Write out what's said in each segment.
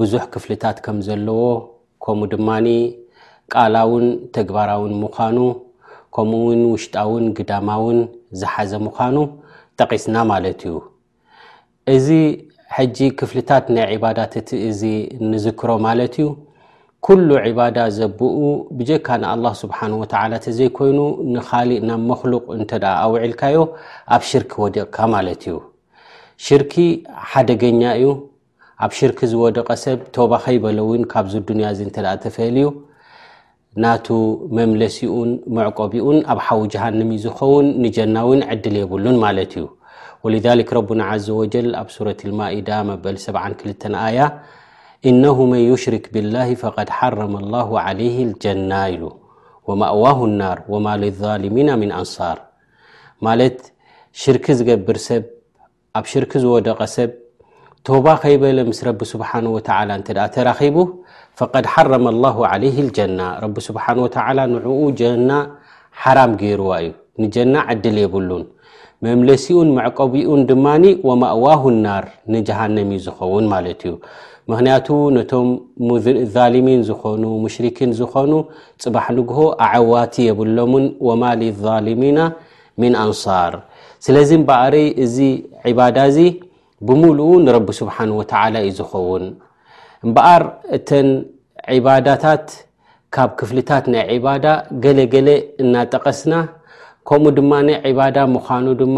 ብዙሕ ክፍልታት ከም ዘለዎ ከምኡ ድማ ቃላውን ተግባራውን ምዃኑ ከምኡ ውን ውሽጣውን ግዳማውን ዝሓዘ ምዃኑ ጠቒስና ማለት እዩ እዚ ሕጂ ክፍልታት ናይ ዒባዳት እቲ እዚ ንዝክሮ ማለት እዩ ኩሉ ዒባዳ ዘብኡ ብጀካ ንኣላ ስብሓን ወተላ ተዘይኮይኑ ንካሊእ ናብ መክሉቅ እንተ ኣውዒልካዮ ኣብ ሽርኪ ወዲቕካ ማለት እዩ ሽርኪ ሓደገኛ እዩ ኣብ ሽርክ ዝወደቐ ሰብ ቶባ ከይበለ እውን ካብዚ ዱንያ እዚ እንተ ተፈልዩ ናቱ መምለሲኡን መዕቆቢኡን ኣብ ሓዊ ጀሃንም እዩ ዝኸውን ንጀና እውን ዕድል የብሉን ማለት እዩ ወልዛሊክ ረቡና ዓዘ ወጀል ኣብ ሱረት ልማኢዳ መበል ሰብዓን ክልተን ኣያ እነሁ መን ዩሽርክ ብላሂ ፈቐድ ሓረመ ላሁ ዓለይህ ልጀና ኢሉ ወማእዋሁ ናር ወማ ልዛልሚና ምን ኣንሳር ማለት ሽርክ ዝገብር ሰብ ኣብ ሽርክ ዝወደቐ ሰብ ቶባ ከይበለ ምስ ረቢ ስብሓን ወተላ እተ ተራኺቡ ፈቀድ ሓረመ ላሁ ዓለይህ ልጀና ረቢ ስብሓን ወተላ ንዕኡ ጀና ሓራም ገይርዋ እዩ ንጀና ዕድል የብሉን መምለሲኡን መዕቀቢኡን ድማ ወማእዋሁ ናር ንጀሃንም እዩ ዝኸውን ማለት እዩ ምክንያቱ ነቶም ዛሊሚን ዝኾኑ ሙሽርኪን ዝኾኑ ፅባሕ ንግሆ ኣዐዋቲ የብሎምን ወማ ሊዛሊሚና ሚን ኣንሳር ስለዚ እምበኣርይ እዚ ዕባዳ እዚ ብምሉኡ ንረቢ ስብሓን ወተዓላ እዩ ዝኸውን እምበኣር እተን ዕባዳታት ካብ ክፍልታት ናይ ዕባዳ ገለገለ እናጠቐስና ከምኡ ድማ ዕባዳ ምዃኑ ድማ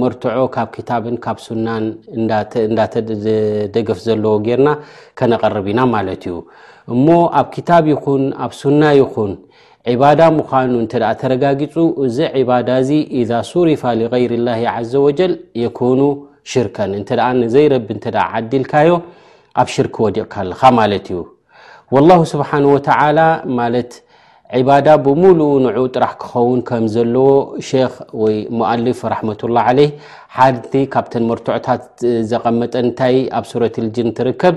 መርትዖ ካብ ክታብን ካብ ሱናን እዳደገፍ ዘለዎ ጌርና ከነቐርብ ኢና ማለት እዩ እሞ ኣብ ክታብ ይኹን ኣብ ሱና ይኹን ዒባዳ ምዃኑ እንተ ተረጋጊጹ እዚ ዒባዳ እዚ ኢዛ ሱሪፋ ሊغይር ላሂ ዘ ወጀል የኩኑ ሽርከን እንተ ንዘይረቢ እተ ዓዲልካዮ ኣብ ሽርክ ወዲቕካ ኣለኻ ማለት እዩ ወላሁ ስብሓን ወተላ ማለት ዒባዳ ብምሉኡ ንዑ ጥራሕ ክኸውን ከም ዘለዎ ክ ወይ ሞኣልፍ ራሕመቱላ ዓለይ ሓቲ ካብተን መርትዖታት ዘቐመጠ እንታይ ኣብ ሱረት ልጅን ትርከብ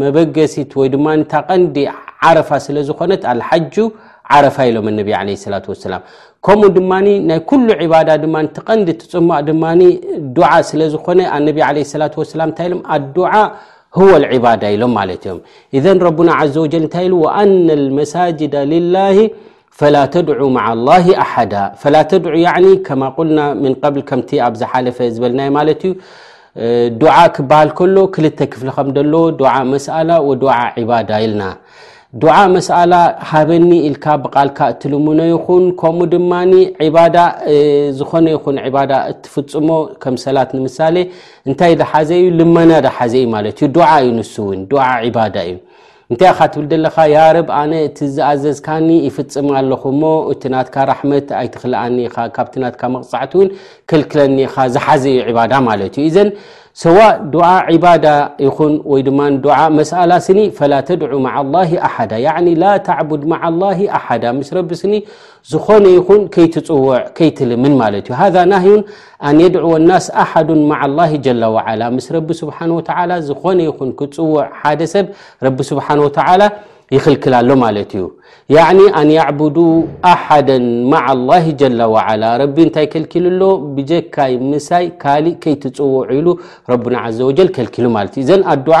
መበገሲት ወይ ድማ እታ ቀንዲ ዓረፋ ስለ ዝኾነት ኣልሓጁ ዓረፋ ኢሎም ነቢ ለ ስላ ወሰላም ከምኡ ድማ ናይ ኩሉ ዕባዳ ድማ ትቀንዲ ትፅማእ ድማ ዱዓ ስለ ዝኾነ ኣነቢ ለ ስላ ወሰላም እንታይ ኢሎም ኣዱዓ ህወ ልዕባዳ ኢሎም ማለት እዮም እዘን ረቡና ዘ ወጀል እንታይ ኢሉ ኣነ ልመሳጅዳ ልላሂ ፈላ ተድዑ ማዓ ኣላሂ ኣሓዳ ፈላ ተድዑ ያኒ ከማ ቁልና ምን ቐብል ከምቲ ኣብ ዝሓለፈ ዝበልናዮ ማለት እዩ ዱዓ ክበሃል ከሎ ክልተ ክፍሊ ከም ደለዎ ዱዓ መስኣላ ወዱዓ ዕባዳ ኢልና ዱዓ መስኣላ ሃበኒ ኢልካ ብቓልካ እትልምኖ ይኹን ከምኡ ድማ ዕባዳ ዝኾነ ይኹን ዕባዳ እትፍፅሞ ከም ሰላት ንምሳሌ እንታይ ዝሓዘ እዩ ልመና ዝሓዘ እዩ ማለት እዩ ዱዓ እዩ ንሱ እውን ዱዓ ዕባዳ እዩ እንታይ ኢኻ ትብል ዘለኻ ያረብ ኣነ እቲ ዝኣዘዝካኒ ይፍፅም ኣለኹ እሞ እቲ ናትካ ራሕመት ኣይትኽልኣኒ ኢኻ ካብቲ ናትካ መቕፃዕቲ እውን ክልክለኒ ኢኻ ዝሓዘ እዩ ዕባዳ ማለት እዩ እዘን ሰዋእ ዱዓ ዒባዳ ይኹን ወይ ድማ ዱዓ መስኣላ ስኒ ፈላ ተድዑ ማዓ ላሂ ኣሓዳ ያኒ ላ ተዕቡድ ማዓ ላሂ ኣሓዳ ምስ ረቢ ስኒ ዝኾነ ይኹን ከይትፅውዕ ከይትልምን ማለት እዩ ሃ ናህዩን ኣን የድዕወ ናስ ኣሓዱ ማዓ ላ ጀላ ወዓላ ምስ ረቢ ስብሓን ወተላ ዝኾነ ይኹን ክፅውዕ ሓደ ሰብ ረቢ ስብሓን ወተላ ይኽልክል ኣሎ ማለት እዩ ያኒ ኣን ያዕቡዱ ኣሓደ ማዓ ላ ጀላ ወዓላ ረቢ እንታይ ከልኪሉ ኣሎ ብጀካይ ምሳይ ካሊእ ከይትፅውዑ ኢሉ ረብና ዘ ወጀል ከልኪሉ ማለት እዩ ዘን ኣዱዓ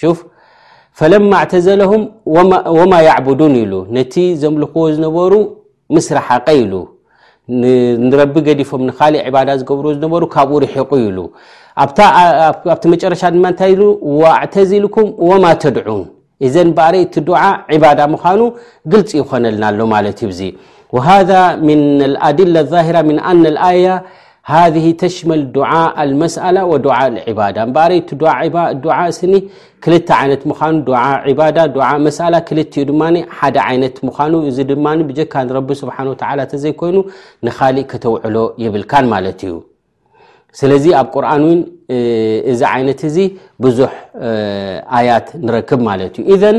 ሹፍ ፈለማ ኣዕተዘለሁም ወማ ያዕቡዱን ኢሉ ነቲ ዘምልኽዎ ዝነበሩ ምስ ረሓቀ ኢሉ ንረቢ ገዲፎም ንካሊእ ዕባዳ ዝገብርዎ ዝነበሩ ካብኡ ርሒቁ ኢሉ ኣብቲ መጨረሻ ድማ እንታይ ኢሉ ኣዕተዚልኩም ወማ ተድዑን እዘን በሪ እቲ ዱዓ ዕባዳ ምዃኑ ግልፂ ይኾነልና ኣሎ ማለት እዩ ዙ ወሃ ምን ኣድላ ዛራ ምን ኣነ ኣያ ሃذህ ተሽመል ዱዓእ ኣልመስኣላ ወዱዓ ልዕባዳ እምበኣረይ እቲ ዱዓ ስኒ ክልተ ዓይነት ምዃኑ ዱዓ ዕባዳ ዱዓ መስኣላ ክልትኡ ድማ ሓደ ዓይነት ምዃኑ እዚ ድማ ብጀካ ንረቢ ስብሓን ወተዓላ እተዘይኮይኑ ንኻሊእ ከተውዕሎ የብልካን ማለት እዩ ስለዚ ኣብ ቁርን እውን እዚ ዓይነት እዚ ብዙሕ ኣያት ንረክብ ማለት እዩ ኢዘን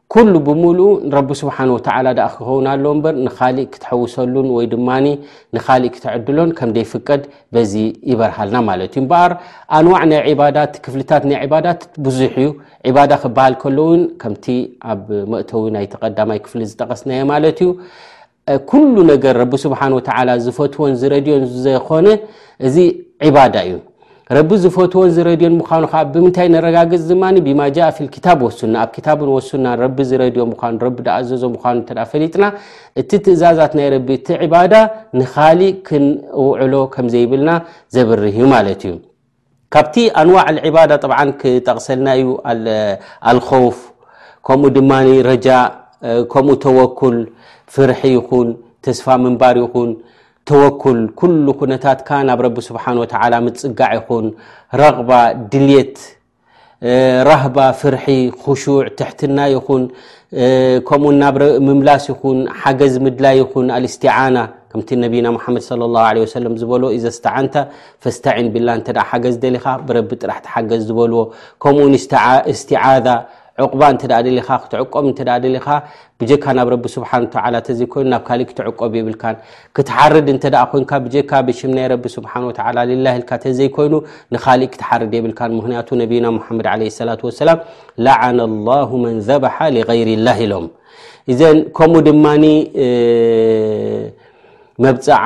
ኩሉ ብምሉኡ ንረቢ ስብሓን ወተዓላ ድኣ ክኸውን ኣለ እምበር ንካሊእ ክትሐውሰሉን ወይ ድማ ንካሊእ ክተዕድሎን ከም ደይፍቀድ በዚ ይበርሃልና ማለት እዩ እምበኣር ኣንዋዕ ናይ ዕባዳት ክፍልታት ናይ ዕባዳት ብዙሕ እዩ ዕባዳ ክበሃል ከለውን ከምቲ ኣብ መእተዊ ናይቲ ቀዳማይ ክፍሊ ዝጠቀስናዮ ማለት እዩ ኩሉ ነገር ረቢ ስብሓን ወተላ ዝፈትዎን ዝረድዮን ዘኮነ እዚ ዕባዳ እዩ ረቢ ዝፈትዎን ዝረድዮን ምኳኑ ከዓ ብምንታይ ነረጋግፅ ድማ ብማ ጃ ፊ ክታብ ወሱና ኣብ ክታብን ወሱና ረቢ ዝረድዮ ምኳኑ ረቢ ዳኣዘዞ ምኳኑ እተ ፈሊጥና እቲ ትእዛዛት ናይ ረቢ እቲ ዕባዳ ንካሊእ ክንውዕሎ ከምዘይብልና ዘብርህ እዩ ማለት እዩ ካብቲ ኣንዋዕ ልዕባዳ ጠብዓ ክጠቕሰልና እዩ ኣልኸውፍ ከምኡ ድማ ረጃ ከምኡ ተወኩል ፍርሒ ይኹን ተስፋ ምንባር ይኹን ተወኩል ኩሉ ኩነታትካ ናብ ረቢ ስብሓን ወተዓላ ምፅጋዕ ይኹን ረቕባ ድልት ራህባ ፍርሒ ኹሹዕ ትሕትና ይኹን ከምኡ ናብ ምምላስ ይኹን ሓገዝ ምድላይ ይኹን ኣልእስትዓና ከምቲ ነቢና ሙሓመድ صለ ላه ለ ወሰለም ዝበሎ ኢዘ ስተዓንተ ፈስተዒን ቢላ እንተ ሓገዝ ደሊኻ ብረቢ ጥራሕ ትሓገዝ ዝበልዎ ከምኡውን እስትዓዛ ዑቕባ እንተ ደሊኻ ክትዕቆብ እንተ ደሊኻ ብጀካ ናብ ረቢ ስብሓን ወተዓላ ተዘይኮይኑ ናብ ካልእ ክትዕቆብ የብልካን ክትሓርድ እንተ ኮንካ ብጀካ ብሽም ናይ ረቢ ስብሓን ወተዓላ ልላህ ኢልካ ተዘይኮይኑ ንኻሊእ ክትሓርድ የብልካን ምክንያቱ ነቢና ሙሓመድ ዓለ ሰላት ወሰላም ላዓና ላሁ መን ዘበሓ ሊገይር ላህ ኢሎም እዘን ከምኡ ድማ መብፅዓ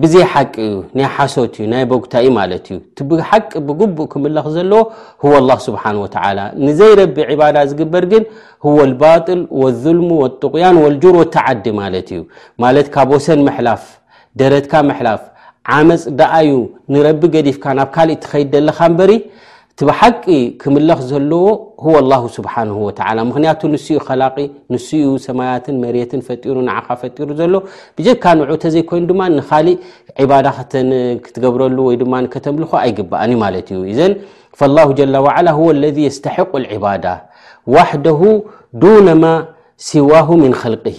ብዘይ ሓቂ እዩ ናይ ሓሶት እዩ ናይ ቦግታ እዩ ማለት እዩ ብሓቂ ብግቡእ ክምለኽ ዘለዎ ህወ ላ ስብሓን ወተላ ንዘይረቢ ዕባዳ ዝግበር ግን ህወ ልባጥል ወልሙ ወጥቁያን ወልጁር ወተዓዲ ማለት እዩ ማለት ካብ ወሰን ምሕላፍ ደረትካ ምሕላፍ ዓመፅ ደኣ ዩ ንረቢ ገዲፍካ ናብ ካልእ ትኸይድ ዘለካ በሪ እቲ ብሓቂ ክምለኽ ዘለዎ ሁወ ላሁ ስብሓንሁ ወተዓላ ምክንያቱ ንሱ ዩ ኸላቂ ንሱ ዩ ሰማያትን መሬትን ፈጢሩ ንዓኻ ፈጢሩ ዘሎ ብጀካ ንዑ እተዘይኮይኑ ድማ ንካሊእ ዕባዳ ክትገብረሉ ወይ ድማ ከተምልኾ ኣይግባኣን ዩ ማለት እዩ እዘን ላሁ ጀላ ዋዓላ ሁወ ለذ የስተሕቁ ልዕባዳ ዋሕደሁ ዱነማ ሲዋሁ ምን ኸልቅሂ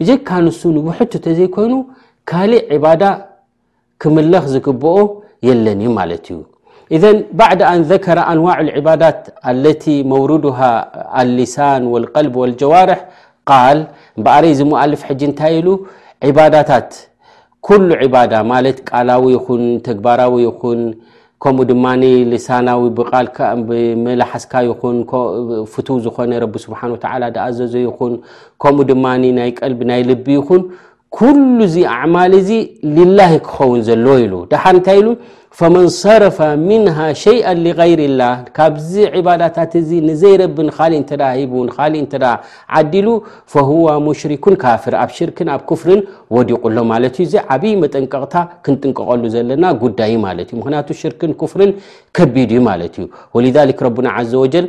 ብጀካ ንሱ ንብሕቱ እተዘይኮይኑ ካሊእ ዕባዳ ክምለኽ ዝግብኦ የለን እዩ ማለት እዩ እዘ ባዕድ ኣን ዘከረ ኣንዋዕ ዕባዳት ኣለቲ መውርዱሃ ኣሊሳን ወልቀልቢ ወልጀዋርሕ ቃል በኣረይ ዝሙኣልፍ ሕጂ እንታይ ኢሉ ዕባዳታት ኩሉ ዕባዳ ማለት ቃላዊ ይኹን ተግባራዊ ይኹን ከምኡ ድማ ልሳናዊ ብመላሓስካ ይኹን ፍትው ዝኾነ ረቢ ስብሓን ወተዓላ ድኣዘዘ ይኹን ከምኡ ድማ ናይ ቀልቢ ናይ ልቢ ይኹን ኩሉ እዚ ኣዕማል እዚ ሊላሂ ክኸውን ዘለዎ ኢሉ ደሓን እንታይ ኢሉ ፈመን ሰረፋ ምንሃ ሸይኣ ሊغይር ላ ካብዚ ዕባዳታት እዚ ንዘይረቢ ንካሊእ እንተ ሂቡ ንካሊእ እንተ ዓዲሉ ፈህዋ ሙሽሪኩን ካፍር ኣብ ሽርክን ኣብ ክፍርን ወዲቑ ኣሎ ማለት እዩ እዚ ዓብይ መጠንቀቕታ ክንጥንቀቐሉ ዘለና ጉዳይ ማለት እዩ ምክንያቱ ሽርክን ክፍርን ከቢድ እዩ ማለት እዩ ወልሊክ ረቡና ዘ ወጀል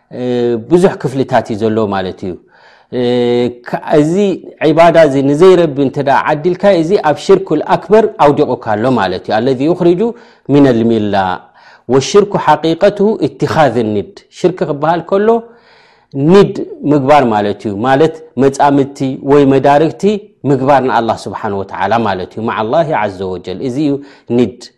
ብዙሕ ክፍልታት እዩ ዘሎ ማለት እዩ እዚ ዕባዳ እዚ ንዘይረቢ እንተ ዓዲልካ እዚ ኣብ ሽርክ ኣክበር ኣውዲቑካ ኣሎ ማለት እዩ ኣለዚ ይኽርጁ ምና ልሚላ ወሽርኩ ሓቂቀት እትኻዝ ኒድ ሽርክ ክበሃል ከሎ ኒድ ምግባር ማለት እዩ ማለት መፃምድቲ ወይ መዳርግቲ ምግባር ንኣላ ስብሓን ወተላ ማለት እዩ ማዓ ላ ዘ ወጀል እዚ እዩ ኒድ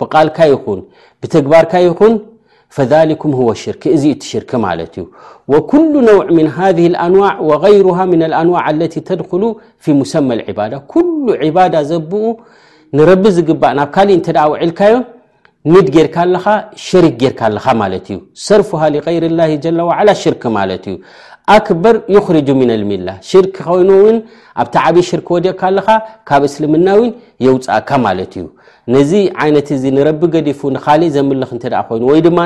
ብቃልካ ይኹን ብተግባርካ ይኹን ፈሊኩም ህ ሽርክ እዚ እቲ ሽርክ ማለት እዩ ወኩሉ ነውዕ ምን ሃ ኣንዋዕ ወغይሩሃ ምን ኣንዋዕ ለ ተድክሉ ፊ ሙሰመ ዕባዳ ኩሉ ዕባዳ ዘብኡ ንረቢ ዝግባእ ናብ ካልእ እንተ ውዒልካዮ ንድ ጌርካ ኣለኻ ሸሪክ ጌርካ ኣለኻ ማለት እዩ ሰርፉሃ غይር ላ ጀለ ዋዓላ ሽርክ ማለት እዩ ኣክበር ይኽርጁ ምና ልሚላ ሽርክ ኮይኑ እውን ኣብቲ ዓብዪ ሽርክ ወዲቕካ ኣለኻ ካብ እስልምና እውን የውፅእካ ማለት እዩ ነዚ ዓይነት እዚ ንረቢ ገዲፉ ንካሊእ ዘምልኽ እንተ ኮይኑ ወይ ድማ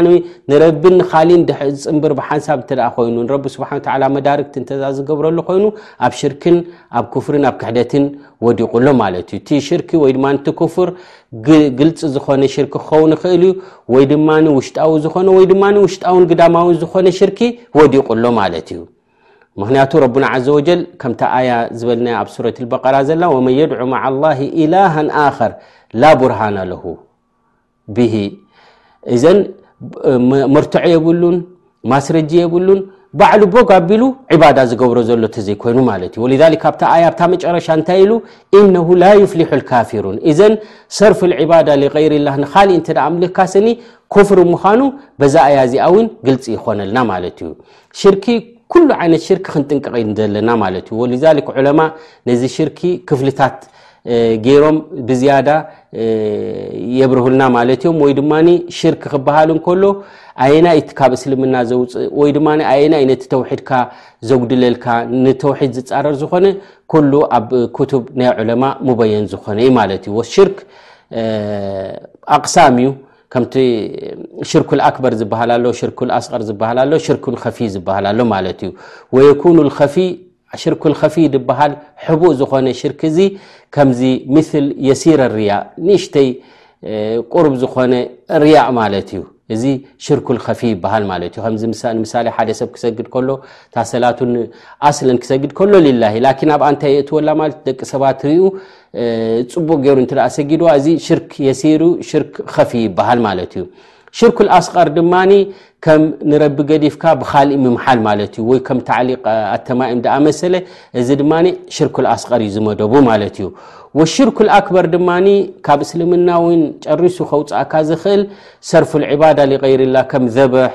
ንረቢን ንካሊን ዝፅምብር ብሓንሳብ እተ ኮይኑ ንረቢ ስብሓ ላ መዳርግቲ እንተዛ ዝገብረሉ ኮይኑ ኣብ ሽርክን ኣብ ክፍርን ኣብ ክሕደትን ወዲቑሎ ማለት እዩ እቲ ሽርኪ ወይ ድማ እቲ ክፍር ግልፂ ዝኾነ ሽርኪ ክኸውን ይኽእል እዩ ወይ ድማ ውሽጣዊ ዝኾነ ወይ ድማ ውሽጣውን ግዳማውን ዝኾነ ሽርኪ ወዲቑሎ ማለት እዩ ምክንያቱ ረና ዘ ወጀል ከምታ ኣያ ዝበልና ኣብ ሱረት በራ ዘላ ወመን የድዑ ማዓ ላ ኢላሃ ኣኸር ላ ቡርሃና ለሁ ብ እዘን መርትዖ የብሉን ማስረጂ የብሉን ባዕሉ ቦግ ኣቢሉ ዕባዳ ዝገብሮ ዘሎ ተዘይኮይኑ ማለት እዩ ወ ካብቲ ኣያ ብታ መጨረሻ እንታይ ኢሉ እነሁ ላ ይፍሊሑ ልካፊሩን እዘን ሰርፍ ልዕባዳ ሊይር ላ ንካሊእ እንተ ኣምልካ ስኒ ኮፍሪ ምዃኑ በዛ ኣያ እዚኣ እውን ግልፂ ይኮነልና ማለት እዩ ሽርኪ ኩሉ ዓይነት ሽርኪ ክንጥንቀቂ ዘለና ማለት እዩ ወልዛሊክ ዑለማ ነዚ ሽርኪ ክፍልታት ገይሮም ብዝያዳ የብርህልና ማለት እዮም ወይ ድማ ሽርክ ክበሃል እንከሎ ኣየና ዩ ካብ እስልምና ዘውፅእ ወይ ድማ ኣየና ዩ ነቲ ተውሒድካ ዘጉድለልካ ንተውሒድ ዝፃረር ዝኾነ ኩሉ ኣብ ክቱብ ናይ ዑለማ ሙበየን ዝኾነ ዩ ማለት እዩ ሽርክ ኣቅሳም እዩ ከምቲ ሽርኩ ኣክበር ዝበሃል ኣሎ ሽርኩ ኣስቀር ዝበሃል ኣሎ ሽርኩ ከፊይ ዝበሃል ኣሎ ማለት እዩ ወየኩኑ ከፊይ ሽርኩ ከፊይ ዝበሃል ሕቡእ ዝኾነ ሽርክ እዚ ከምዚ ምል የሲረ ርያ ንእሽተይ ቁርብ ዝኾነ ርያ ማለት እዩ እዚ ሽርኩ ከፊይ ይበሃል ማለት እዩ ምሳሌ ሓደ ሰብ ክሰግድ ከሎ ታሰላቱን ኣስለን ክሰግድ ከሎ ሊላ ላኪን ኣብኣ እንታይ የእትወላ ማለት ደቂ ሰባት ርኡ ፅቡቅ ገይሩ እንተ ሰጊድዋ እዚ ሽርክ የሲሩ ሽርክ ኸፊ ይበሃል ማለት እዩ ሽርክ ኣስቀር ድማ ከም ንረቢ ገዲፍካ ብካልእ ምምሓል ማለት እዩ ወይ ከም ታዕሊቅ ኣተማእም ዳኣ መሰለ እዚ ድማ ሽርክ ኣስቀር እዩ ዝመደቡ ማለት እዩ ወሽርክ ኣክበር ድማ ካብ እስልምና ውን ጨሪሱ ከውፅእካ ዝኽእል ሰርፍ ዕባዳ ሊቀይርላ ከም ዘበሕ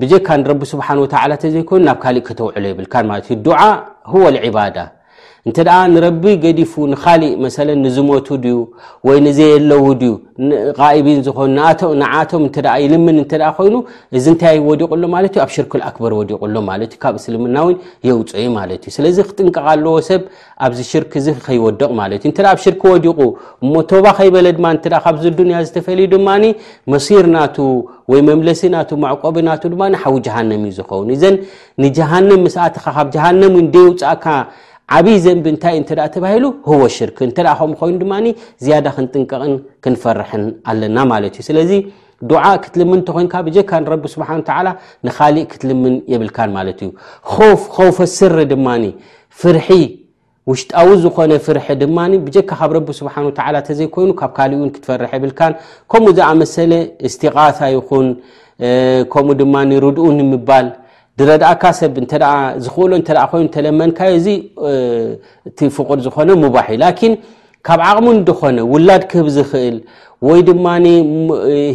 ብጀካ ንረቢ ስብሓን ወተላ እተዘይኮይኑ ናብ ካሊእ ከተውዕሎ የብልካን ማለት እዩ ዱዓ ሁወ ልዕባዳ እንተ ደኣ ንረቢ ገዲፉ ንካሊእ መሰለ ንዝሞቱ ድዩ ወይ ንዘየለዉ ድዩ ቃኢቢን ዝኾኑ ንዓቶም እተ ይልምን እተ ኮይኑ እዚ እንታይ ወዲቑ ኣሎ ማለት እዩ ኣብ ሽርክ ኣክበር ወዲቑ ኣሎ ማለት እዩ ካብ እስልምና ውን የውፀዩ ማለት እዩ ስለዚ ክጥንቀቕ ኣለዎ ሰብ ኣብዚ ሽርክ እዚ ከይወድቕ ማለት እዩ እተ ኣብ ሽርክ ወዲቑ እሞ ቶባ ከይበለ ድማ እ ካብዚ ዱንያ ዝተፈልዩ ድማ መሲር ናቱ ወይ መምለሲ ና መዕቆቢ ና ድማ ሓዊ ጀሃንም እዩ ዝኸውን እዘን ንጀሃንም ምስኣትኻ ካብ ጀሃንም እ ደውፃእካ ዓብይ ዘንቢ እንታይ እ ተባሂሉ ህወ ሽርክ እተ ከም ኮይኑ ድማ ዝያዳ ክንጥንቀቕን ክንፈርሕን ኣለና ማለት እዩ ስለዚ ዱዓ ክትልምን እተኮይንካ ብጀካ ንረቢ ስብሓን ንካሊእ ክትልምን የብልካን ማለት እዩ ፍ ከውፈ ስሪ ድማ ፍርሒ ውሽጣዊ ዝኾነ ፍርሒ ድማ ብጀካ ካብ ረቢ ስብሓ ላ ተዘይኮይኑ ካብ ካሊእ ውን ክትፈርሒ የብልካን ከምኡ ዝኣመሰለ እስቲቃታ ይኹን ከምኡ ድማ ርድኡ ንምባል ድረድእካ ሰብ እተ ዝኽእሎ እተ ኮይኑ ተለመንካዮ እዚ እቲ ፍቁድ ዝኾነ ሙባሒ ላኪን ካብ ዓቕሙ እንድኾነ ውላድ ክህብ ዝኽእል ወይ ድማ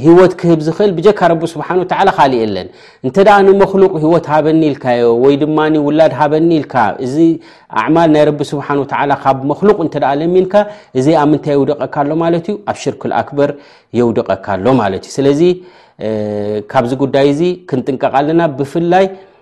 ህወት ክህብ ዝኽእል ብጀካ ረቢ ስብሓን ወተላ ካልእ የለን እንተ ንመክሉቅ ህወት ሃበኒ ኢልካዮ ወይ ድማ ውላድ ሃበኒ ኢልካ እዚ ኣዕማል ናይ ረቢ ስብሓን ወተላ ካብ መክሉቅ እንተ ለሚንካ እዚ ኣብ ምንታይ የውድቀካ ኣሎ ማለት እዩ ኣብ ሽርክል ኣክበር የውድቀካ ኣሎ ማለት እዩ ስለዚ ካብዚ ጉዳይ እዚ ክንጥንቀቃ ኣለና ብፍላይ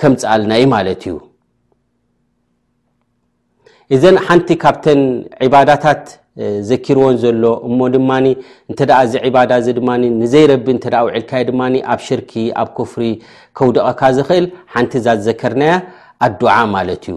ከምፅኣልና ዩ ማለት እዩ እዘን ሓንቲ ካብተን ዕባዳታት ዘኪርዎን ዘሎ እሞ ድማ እንተ እዚ ዕባዳ እዚ ድማ ንዘይረቢ እተ ውዒልካዮ ድማ ኣብ ሽርኪ ኣብ ክፍሪ ከውደቐካ ዝኽእል ሓንቲ እዛ ዝዘከርናያ ኣዱዓ ማለት እዩ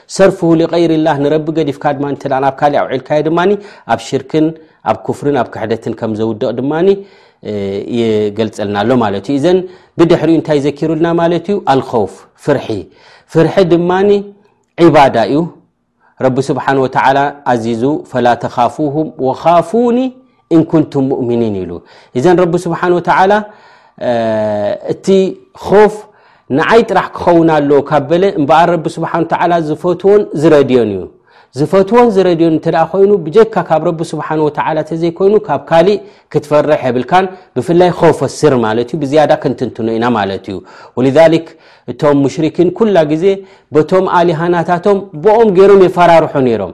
ሰርፍሁ ሊቀይሪላህ ንረቢ ገዲፍካ ድማ እተ ናብ ካሊእ ኣውዒልካዮ ድማ ኣብ ሽርክን ኣብ ኩፍርን ኣብ ክሕደትን ከም ዘውድቕ ድማ ይገልፀልና ኣሎ ማለት እዩ እዘን ብድሕሪኡ እንታይ ዘኪሩልና ማለት እዩ ኣልኸውፍ ፍርሒ ፍርሒ ድማ ዒባዳ እዩ ረቢ ስብሓን ወተዓላ ኣዚዙ ፈላ ተኻፉም ወኻፉኒ እን ኩንቱም ሙእምኒን ኢሉ እዘን ረቢ ስብሓን ወተዓላ እቲ ኾፍ ንዓይ ጥራሕ ክኸውን ኣለዎ ካብ በለ እምበኣር ረቢ ስብሓን ተዓላ ዝፈትዎን ዝረድዮን እዩ ዝፈትዎን ዝረድዮን እንተ ኮይኑ ብጀካ ካብ ረቢ ስብሓን ወተዓላ እተዘይኮይኑ ካብ ካሊእ ክትፈርሕ የብልካን ብፍላይ ኾፍ ስር ማለት እዩ ብዝያዳ ክንትንትኖ ኢና ማለት እዩ ወልዛሊክ እቶም ሙሽርኪን ኩላ ግዜ በቶም ኣሊሃናታቶም ብኦም ገይሮም የፈራርሑ ነይሮም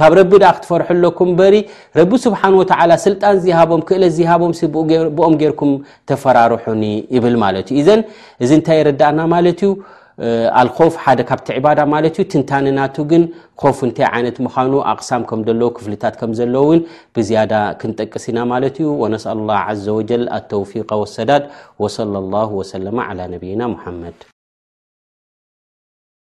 ካብ ረቢ ዳኣ ክትፈርሑ ኣለኩም በሪ ረቢ ስብሓን ወተላ ስልጣን ዚሃቦም ክእለት ዚሃቦም ብኦም ጌርኩም ተፈራርሑኒ ይብል ማለት እዩ ዘን እዚ እንታይ የረዳእና ማለት እዩ ኣልኮፍ ሓደ ካብቲ ዕባዳ ማለት እዩ ትንታንናቱ ግን ኮፍ እንታይ ዓይነት ምዃኑ ኣቕሳም ከም ዘለዎ ክፍልታት ከም ዘለዎ እውን ብዝያዳ ክንጠቅስ ኢና ማለት እዩ ወነስኣል ላ ዘ ወጀል ኣተውፊቀ ወሰዳድ ወሰለ ላሁ ወሰለማ ዓላ ነብይና ሙሓመድ